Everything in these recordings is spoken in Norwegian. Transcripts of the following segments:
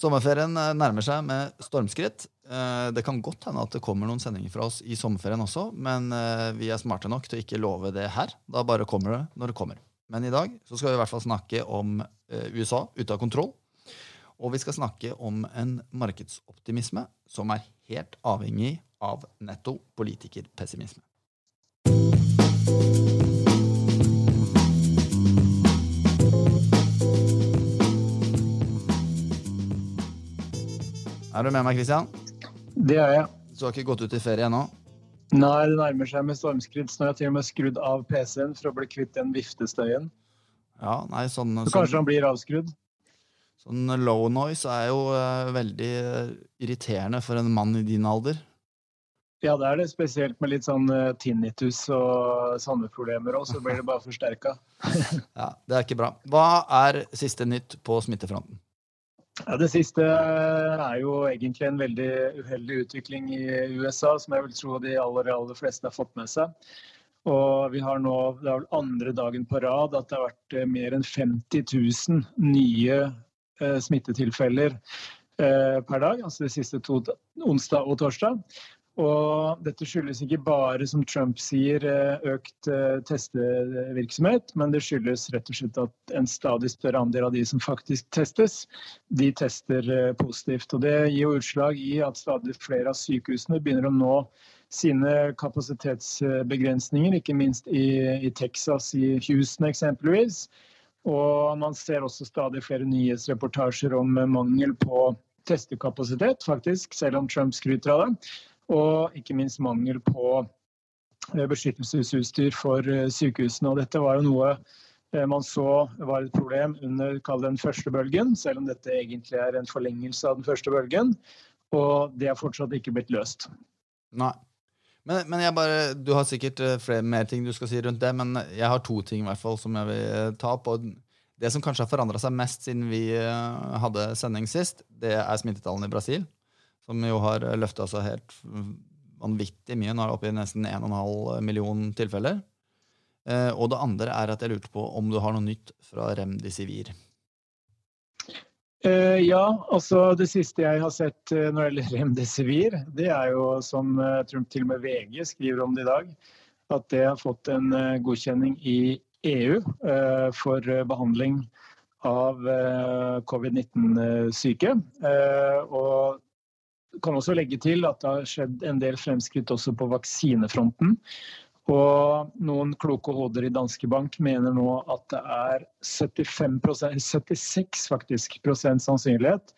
Sommerferien eh, nærmer seg med stormskritt. Eh, det kan godt hende at det kommer noen sendinger fra oss i sommerferien også, men eh, vi er smarte nok til å ikke love det her. Da bare kommer det når det kommer. Men i dag så skal vi i hvert fall snakke om USA ute av kontroll. Og vi skal snakke om en markedsoptimisme som er helt avhengig av netto politikerpessimisme. Er du med meg, Christian? Det er jeg. Så du har ikke gått ut i ferie ennå? Nei, det nærmer seg med stormskritt. Så nå har jeg til og med skrudd av PC-en for å bli kvitt den viftestøyen. Ja, nei, sånn, så kanskje sånn, han blir avskrudd? Sånn low noise er jo uh, veldig uh, irriterende for en mann i din alder. Ja, det er det. Spesielt med litt sånn uh, tinnitus og sånne problemer òg, så blir det bare forsterka. ja, det er ikke bra. Hva er siste nytt på smittefronten? Ja, Det siste er jo egentlig en veldig uheldig utvikling i USA, som jeg vil tro de aller, aller fleste har fått med seg. Og vi har nå, Det er vel andre dagen på rad at det har vært eh, mer enn 50 000 nye eh, smittetilfeller eh, per dag. Altså de siste to, onsdag og torsdag. Og dette skyldes ikke bare, som Trump sier, eh, økt eh, testevirksomhet, men det skyldes rett og slett at en stadig større andel av de som faktisk testes, de tester eh, positivt. Og det gir jo utslag i at stadig flere av sykehusene begynner å nå sine kapasitetsbegrensninger, ikke minst i, i Texas, i Houston eksempelvis. Og man ser også stadig flere nyhetsreportasjer om mangel på testekapasitet, faktisk, selv om Trump skryter av det og ikke minst mangel på eh, beskyttelsesutstyr for eh, sykehusene. Og dette var jo noe eh, man så var et problem under den første bølgen, selv om dette egentlig er en forlengelse av den første bølgen. Og det har fortsatt ikke blitt løst. Nei. Men, men bare, Du har sikkert flere mer ting du skal si rundt det, men jeg har to ting i hvert fall som jeg vil ta opp. og Det som kanskje har forandra seg mest siden vi hadde sending sist, det er smittetallene i Brasil som jo har løfta seg helt vanvittig mye. Nå er det oppe i nesten 1,5 million tilfeller. Eh, og det andre er at jeg lurte på om du har noe nytt fra Remdesivir. Uh, ja, altså det siste jeg har sett når det gjelder Remdesivir, det er jo som uh, til og med VG skriver om det i dag, at det har fått en godkjenning i EU for behandling av covid-19-syke. og kan også legge til at det har skjedd en del fremskritt også på vaksinefronten. Og noen kloke hoder i Danske Bank mener nå at det er 75 76 faktisk, prosent sannsynlighet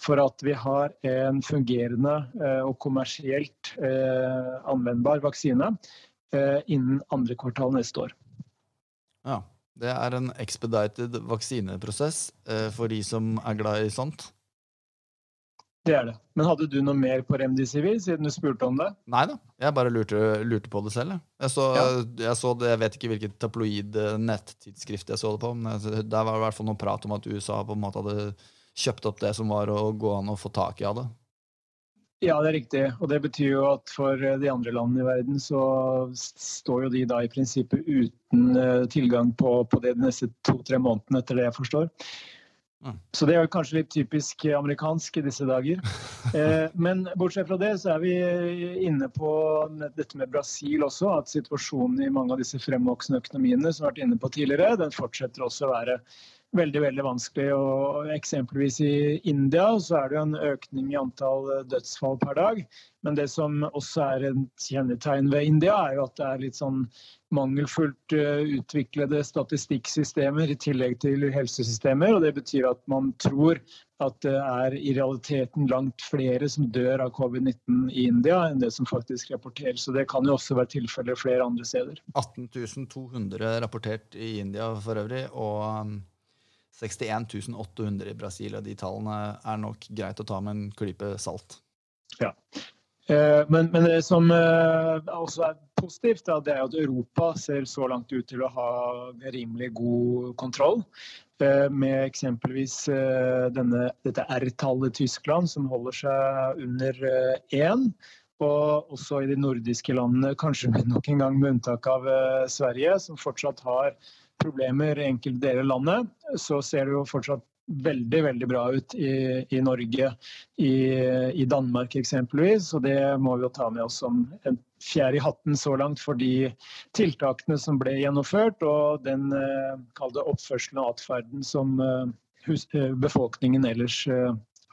for at vi har en fungerende eh, og kommersielt eh, anvendbar vaksine eh, innen andre kvartal neste år. Ja, Det er en expedited vaksineprosess for de som er glad i sånt? Det er det. Men hadde du noe mer på Remdesivir, siden du spurte om det? Nei da, jeg bare lurte, lurte på det selv. Jeg så, ja. jeg så, det, jeg vet ikke hvilket tabloid eh, nettidsskrift jeg så det på, men der var det i hvert fall noe prat om at USA på en måte hadde kjøpt opp det som var å gå an å få tak i av det. Ja, det er riktig. Og det betyr jo at for eh, de andre landene i verden så står jo de da i prinsippet uten eh, tilgang på, på det de neste to-tre månedene, etter det jeg forstår. Så det er kanskje litt typisk amerikansk i disse dager. Eh, men bortsett fra det, så er vi inne på dette med Brasil også. At situasjonen i mange av disse fremvoksende økonomiene som vi har vært inne på tidligere, den fortsetter også å være veldig veldig vanskelig. Og eksempelvis i India så er det jo en økning i antall dødsfall per dag. Men det som også er et kjennetegn ved India, er jo at det er litt sånn mangelfullt uh, utviklede statistikksystemer i tillegg til helsesystemer. og Det betyr at man tror at det er i realiteten langt flere som dør av covid-19 i India enn det som faktisk rapporteres. Så det kan jo også være tilfellet flere andre steder. 18 200 rapportert i India for øvrig. og... 61 um, 800 i Brasil, og de tallene er nok greit å ta med en klype salt. Ja. Eh, men, men, det som eh, også er positivt, det er at Europa ser så langt ut til å ha rimelig god kontroll. Eh, med eksempelvis denne, dette R-tallet Tyskland, som holder seg under én. Og også i de nordiske landene, kanskje nok en gang med unntak av Sverige, som fortsatt har problemer i enkelte deler av landet, så ser det jo fortsatt veldig veldig bra ut i, i Norge, i, i, Danmark eksempelvis. Og det må vi jo ta med oss som en fjær i hatten så langt for de tiltakene som ble gjennomført, og den eh, oppførselen og atferden som befolkningen ellers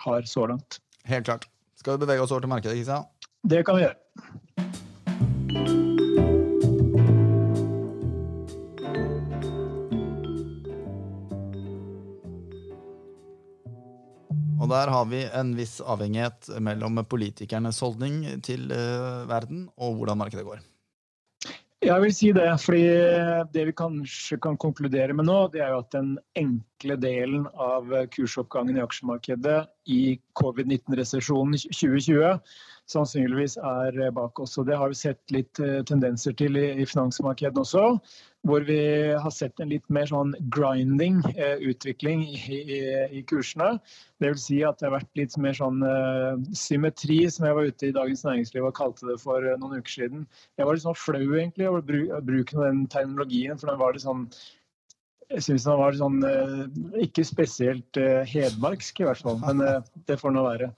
har så langt. Helt klart. Skal vi bevege oss over til markedet, Kristian? Det kan vi gjøre. Der har vi en viss avhengighet mellom politikernes holdning til uh, verden og hvordan markedet går. Jeg vil si det, fordi det vi kanskje kan konkludere med nå, det er jo at den enkle delen av kursoppgangen i aksjemarkedet i covid-19-resesjonen 2020 sannsynligvis er bak oss. Og det har vi sett litt eh, tendenser til i finansmarkedene også. Hvor vi har sett en litt mer sånn grinding eh, utvikling i, i, i, kursene. Vil si at det har vært litt mer sånn eh, symmetri, som jeg var ute i Dagens Næringsliv og kalte det for eh, noen uker siden. Jeg var litt sånn flau egentlig over bruken av den terminologien, for den var litt sånn jeg syns han var sånn eh, Ikke spesielt eh, hedmarksk, i hvert fall. Men eh, det får nå være.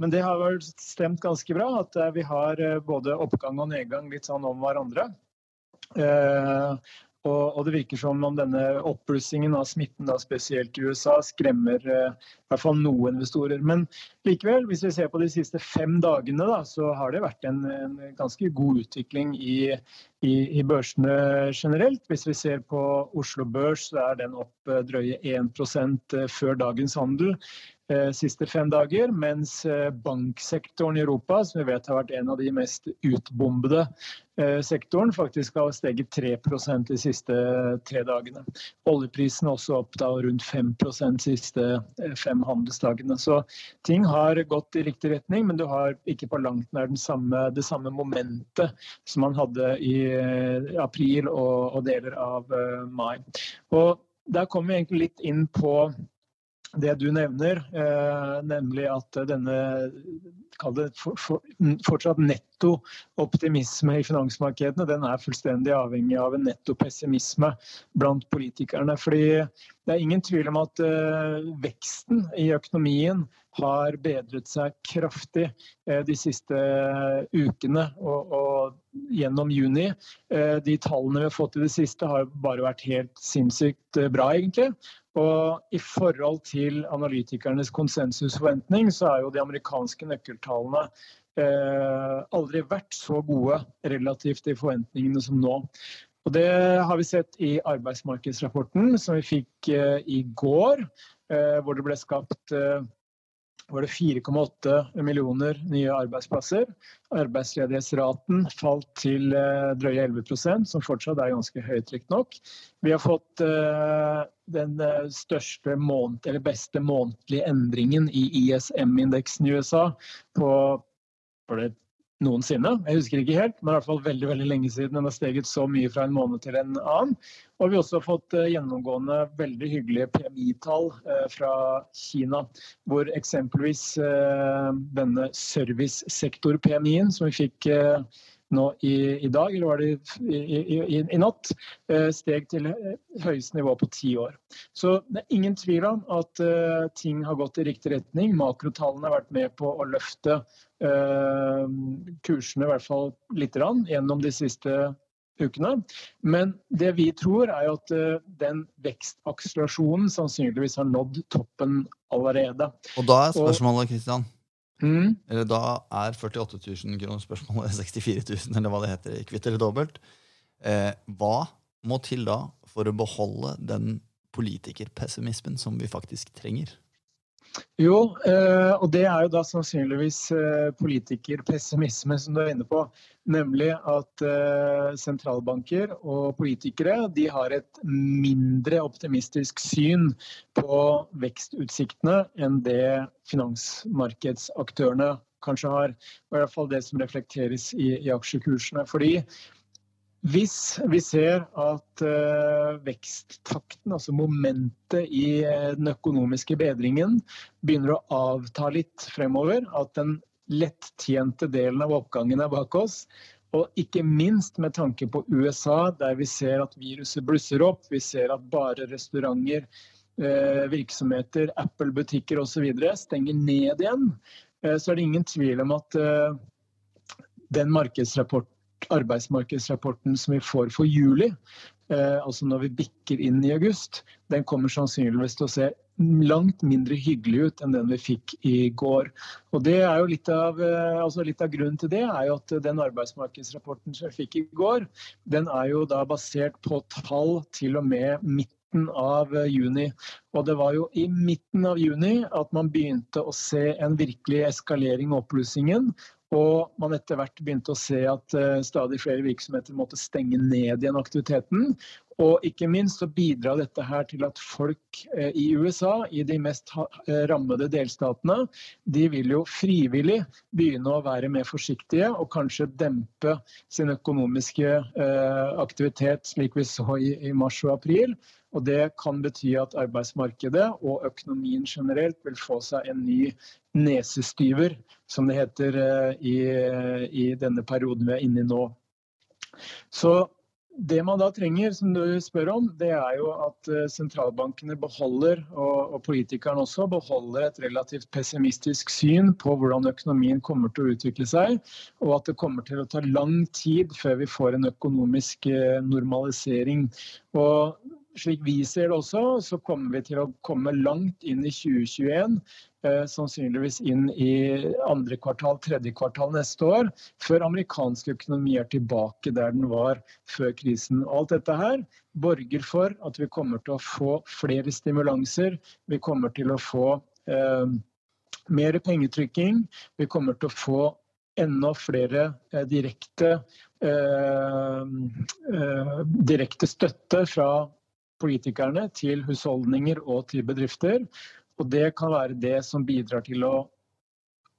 Men det har vel stemt ganske bra at vi har både oppgang og nedgang litt sånn om hverandre. Og, det virker som om denne oppblussingen av smitten, da, spesielt i USA, skremmer eh, i hvert fall noen investorer. Men likevel, hvis vi ser på de siste fem dagene, da, så har det vært en, en ganske god utvikling i, i, i, børsene generelt. Hvis vi ser på Oslo Børs, så er den opp eh, drøye 1 eh, før dagens handel. Eh, siste fem dager, mens eh, banksektoren i Europa, som vi vet har vært en av de mest utbombede eh, sektoren, faktisk har steget 3% de siste tre dagene. Oljeprisen også opp da rundt 5 de siste fem handelsdagene. Så ting har gått i riktig retning, men du har ikke på langt nær samme, det samme momentet som man hadde i april og, og deler av mai. Og der kommer vi egentlig litt inn på det du nevner, eh, nemlig at denne det, for, for, fortsatt netto optimisme i finansmarkedene, den er fullstendig avhengig av en netto pessimisme blant politikerne. Fordi det er ingen tvil om at uh, veksten i økonomien har bedret seg kraftig uh, de siste uh, ukene og, og gjennom juni. de tallene vi har fått i det siste har bare vært helt sinnssykt bra, egentlig. Og I forhold til analytikernes konsensusforventning, så er jo de amerikanske nøkkeltallene eh, aldri vært så gode relativt til forventningene som nå. Og Det har vi sett i arbeidsmarkedsrapporten som vi fikk eh, i går, eh, hvor det ble skapt var det 4,8 millioner nye arbeidsplasser. Arbeidsledighetsraten falt til eh, drøye 11% som fortsatt er ganske høyt, riktignok. Vi har fått eh, den eh, største måned, eller beste månedlige endringen i ISM-indeksen i USA på var det noensinne. Jeg husker ikke helt, men i hvert fall veldig veldig lenge siden den har steget så mye fra en måned til en annen. Og vi har også fått eh, gjennomgående veldig hyggelige PMI-tall eh, fra Kina. Hvor eksempelvis eh, denne servicesektor-PMI-en som vi fikk nå i, i, dag, eller var det i, i, i, natt, steg til høyeste nivå på ti år. Så det er ingen tvil om at ting har gått i riktig retning. Makrotallene har vært med på å løfte kursene i hvert fall litt gjennom de siste ukene. Men det vi tror er at eh, den vekstakselerasjonen sannsynligvis har nådd toppen allerede. Og da er spørsmålet, Kristian mm? Eller da er 48 000 kroner spørsmålet 64 000, eller hva det heter, kvitt eller dobbelt. Eh, hva må til da for å beholde den politikerpessimismen som vi faktisk trenger? Jo, eh, og det er jo da sannsynligvis eh, politikerpessimisme som du er inne på. Nemlig at eh, sentralbanker og politikere de har et mindre optimistisk syn på vekstutsiktene enn det finansmarkedsaktørene kanskje har. Og i hvert fall det som reflekteres i, aksjekursene. Fordi hvis vi ser at uh, veksttakten, altså momentet i uh, den økonomiske bedringen, begynner å avta litt fremover, at den lettjente delen av oppgangen er bak oss, og ikke minst med tanke på USA, der vi ser at viruset blusser opp, vi ser at bare restauranter virksomheter, Apple-butikker osv. stenger ned igjen, så er det ingen tvil om at den arbeidsmarkedsrapporten som vi får for juli, altså når vi bikker inn i august, den kommer sannsynligvis til å se langt mindre hyggelig ut enn den vi fikk i går. Og det er jo litt av, eh, altså litt av grunnen til det er jo at den arbeidsmarkedsrapporten som vi fikk i går, den er jo da basert på tall til og med midten av eh, juni. Og det var jo i midten av juni at man begynte å se en virkelig eskalering i oppblussingen. Og man etter hvert begynte å se at uh, stadig flere virksomheter måtte stenge ned igjen aktiviteten. Og ikke minst så bidrar dette her til at folk eh, i USA, i de mest eh, rammede delstatene, de vil jo frivillig begynne å være mer forsiktige og kanskje dempe sin økonomiske eh, aktivitet, slik vi så i mars og april. Og det kan bety at arbeidsmarkedet og økonomien generelt vil få seg en ny nesestyver, som det heter i, i denne perioden vi er inne i nå. Så det man da trenger, som du spør om, det er jo at eh, sentralbankene beholder, og, politikerne også, beholder et relativt pessimistisk syn på hvordan økonomien kommer til å utvikle seg, og at det kommer til å ta lang tid før vi får en økonomisk eh, normalisering. Og slik vi ser det også, så kommer vi til å komme langt inn i 2021. Eh, sannsynligvis inn i andre kvartal, tredje kvartal neste år, før amerikansk økonomi er tilbake der den var før krisen. Alt dette her borger for at vi kommer til å få flere stimulanser. Vi kommer til å få eh, mer pengetrykking. Vi kommer til å få enda flere eh, direkte, eh, eh direkte støtte fra politikerne til husholdninger og til bedrifter. Og det kan være det som bidrar til å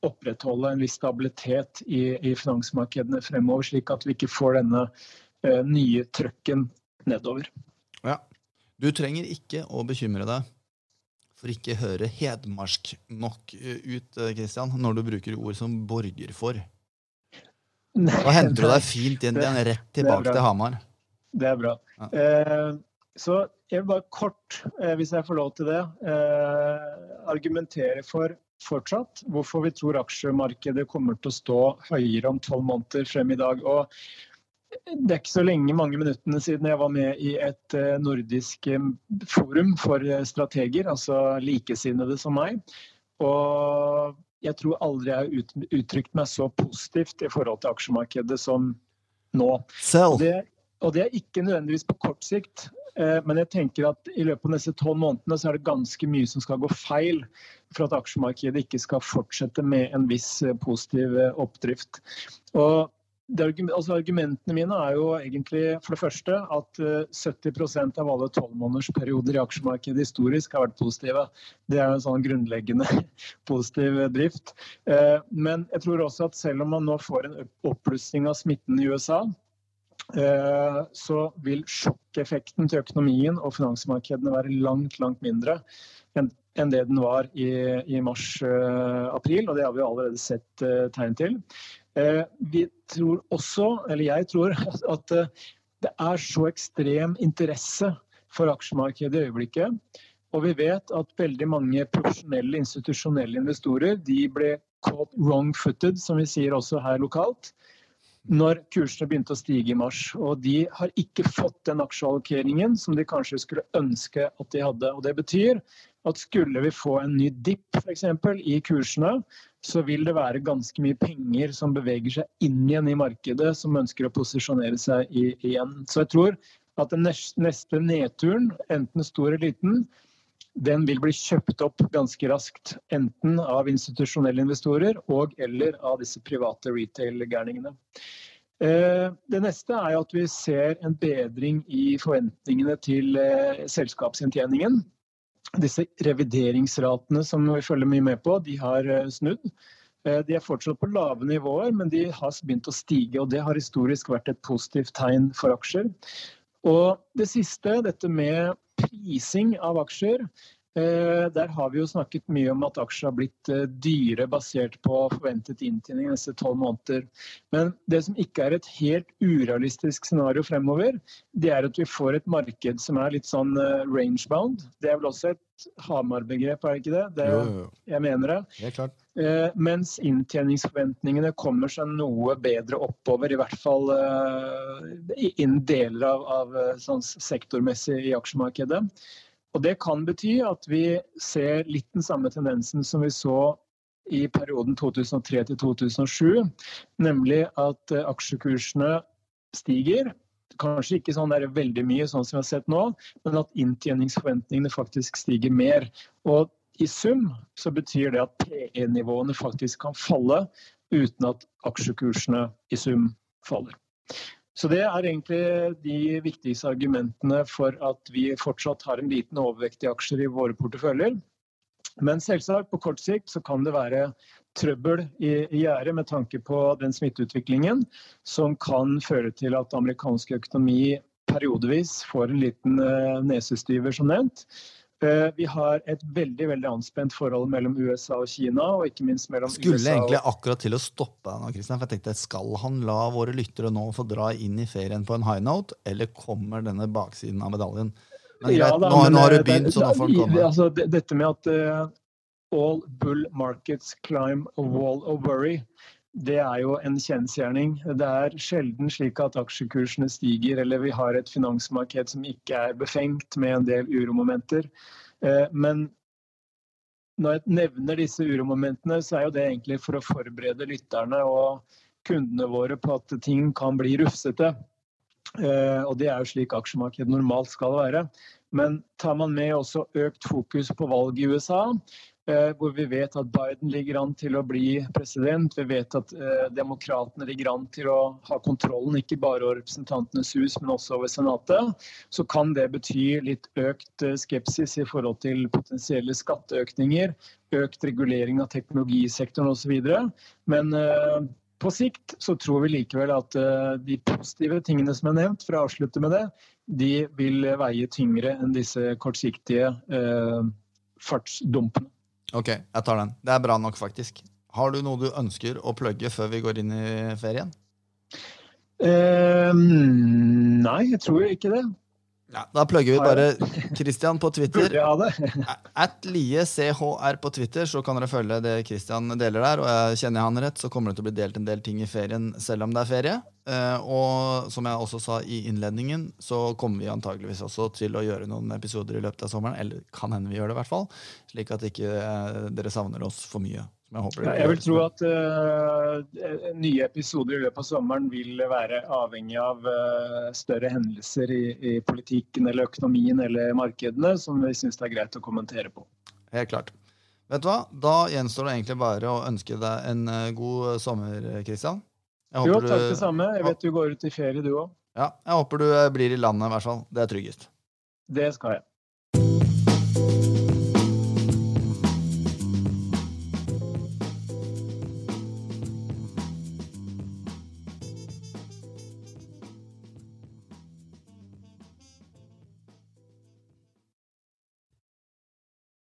opprettholde en viss stabilitet i, i finansmarkedene fremover, slik at vi ikke får denne eh, nye trøkken nedover. Ja. Du trenger ikke å bekymre deg for ikke høre hedmarsk nok eh, ut, Kristian, når du bruker ord som 'borger for'. Da henter du deg fint inn igjen, rett tilbake til Hamar. Det er bra. Ja. Eh, så jeg vil bare kort, eh, hvis jeg får lov til det, eh, argumentere for fortsatt hvorfor vi tror aksjemarkedet kommer til å stå høyere om tolv måneder frem i dag. Og det er ikke så lenge, mange minuttene siden jeg var med i et eh, nordisk forum for strateger, altså likesinnede som meg. Og jeg tror aldri jeg har uttrykt meg så positivt i forhold til aksjemarkedet som nå. Og det, og det er ikke nødvendigvis på kort sikt. Eh, men jeg tenker at i løpet av neste tolv månedene så er det ganske mye som skal gå feil for at aksjemarkedet ikke skal fortsette med en viss eh, positiv eh, oppdrift. Og altså argumentene mine er jo egentlig for det første at 70% av alle tolvmånedersperioder i aksjemarkedet historisk har vært positive. Det er en sånn grunnleggende positiv drift. Men jeg tror også at selv om man nå får en oppblussing av smitten i USA, så vil sjokkeffekten til økonomien og finansmarkedene være langt, langt mindre enn det den var i, i mars-april, eh, og det har vi allerede sett eh, tegn til. Vi tror også, eller jeg tror, at det er så ekstrem interesse for aksjemarkedet i øyeblikket. Og vi vet at veldig mange profesjonelle, institusjonelle investorer de ble caught wrong-footed, som vi sier også her lokalt når kursene begynte å stige i mars. Og de har ikke fått den aksjeallokeringen som de kanskje skulle ønske at de hadde. Og det betyr at skulle vi få en ny dipp f.eks. i kursene, så vil det være ganske mye penger som beveger seg inn igjen i markedet, som ønsker å posisjonere seg igjen. Så jeg tror at den neste nedturen, enten stor eller liten, den vil bli kjøpt opp ganske raskt. Enten av institusjonelle investorer og eller av disse private retail-gærningene. Eh, det neste er at vi ser en bedring i forventningene til eh, selskapsinntjeningen. Disse revideringsratene som vi følger mye med på, de har eh, snudd. De er fortsatt på lave nivåer, men de har begynt å stige. og Det har historisk vært et positivt tegn for aksjer. Og det siste, dette med prising av aksjer. Eh, der har vi jo snakket mye om at aksjer har blitt eh, dyre basert på forventet inntjening neste tolv måneder. Men det som ikke er et helt urealistisk scenario fremover, det er at vi får et marked som er litt sånn rangebound. range-bound. Det er vel også et Hamar-begrep, er det ikke det? det Jo, jo, jo. jeg mener det. Klart. Eh, mens inntjeningsforventningene kommer seg noe bedre oppover, i hvert fall eh, innen deler av, av eh, sånn sektormessig i aksjemarkedet. Og Det kan bety at vi ser litt den samme tendensen som vi så i perioden 2003 til 2007, nemlig at eh, aksjekursene stiger. Kanskje ikke sånn der veldig mye, sånn som vi har sett nå, men at inntjeningsforventningene faktisk stiger mer. Og i sum så betyr det at PE-nivåene faktisk kan falle uten at aksjekursene i sum faller. Så Det er egentlig de viktigste argumentene for at vi fortsatt har en liten overvekt i aksjer i våre porteføljer. Men selvsagt, på kort sikt så kan det være trøbbel i, i gjerdet med tanke på den smitteutviklingen som kan føre til at amerikansk økonomi periodevis får en liten uh, nesestyver, som nevnt. Uh, vi har et veldig veldig anspent forhold mellom USA og Kina. og ikke minst mellom Skulle USA egentlig akkurat til å stoppe deg nå, Kristian. For jeg tenkte, skal han la våre lyttere nå få dra inn i ferien på en high note, eller kommer denne baksiden av medaljen? Men Ja da, nå, men, nå har eh, du begynt, så nå får den komme. Altså, det- dette med at eh, all bull markets climb a wall of worry, det er jo en kjensgjerning. Det er sjelden slik at aksjekursene stiger, eller vi har et finansmarked som ikke er befengt med en del uromomenter. Eh, Men når jeg nevner disse uromomentene, så er jo det egentlig for å forberede lytterne og kundene våre på at ting kan bli rufsete. Eh, og det er jo slik aksjemarkedet normalt skal være. Men tar man med også økt fokus på valg i USA, hvor vi vet at Biden ligger an til å bli president, vi vet at eh, demokratene ligger an til å ha kontrollen ikke bare over Representantenes hus, men også over Senatet, så kan det bety litt økt eh, skepsis i forhold til potensielle skatteøkninger, økt regulering av teknologisektoren osv. Men eh, på sikt så tror vi likevel at eh, de positive tingene som er nevnt, for å avslutte med det, de vil veie tyngre enn disse kortsiktige eh, fartsdumpene. Ok, jeg tar den. Det er bra nok, faktisk. Har du noe du ønsker å plugge før vi går inn i ferien? Eh, nei, jeg tror ikke det. Ja, da plugger vi bare Christian på Twitter. At liechr på Twitter, så kan dere følge det Christian deler der. Og jeg kjenner han rett, så kommer det til å bli delt en del ting i ferien selv om det er ferie. Eh, og som jeg også sa i innledningen, så kommer vi antageligvis også til å gjøre noen episoder i løpet av sommeren. Eller kan hende vi gjør det, i hvert fall. Slik at ikke eh, dere savner oss for mye. Jeg Jeg vil tro at uh, nye episoder i løpet av sommeren vil være avhengig av uh, større hendelser i, i politikken eller økonomien eller markedene som vi syns det er greit å kommentere på. Helt klart. Vet du hva? Da gjenstår det egentlig bare å ønske deg en eh, god sommer, Kristian. Jo, takk du- det samme. Jeg vet du går ut i ferie du òg. Ja, jeg håper du blir i landet, i hvert fall. Det er tryggest. Det skal jeg.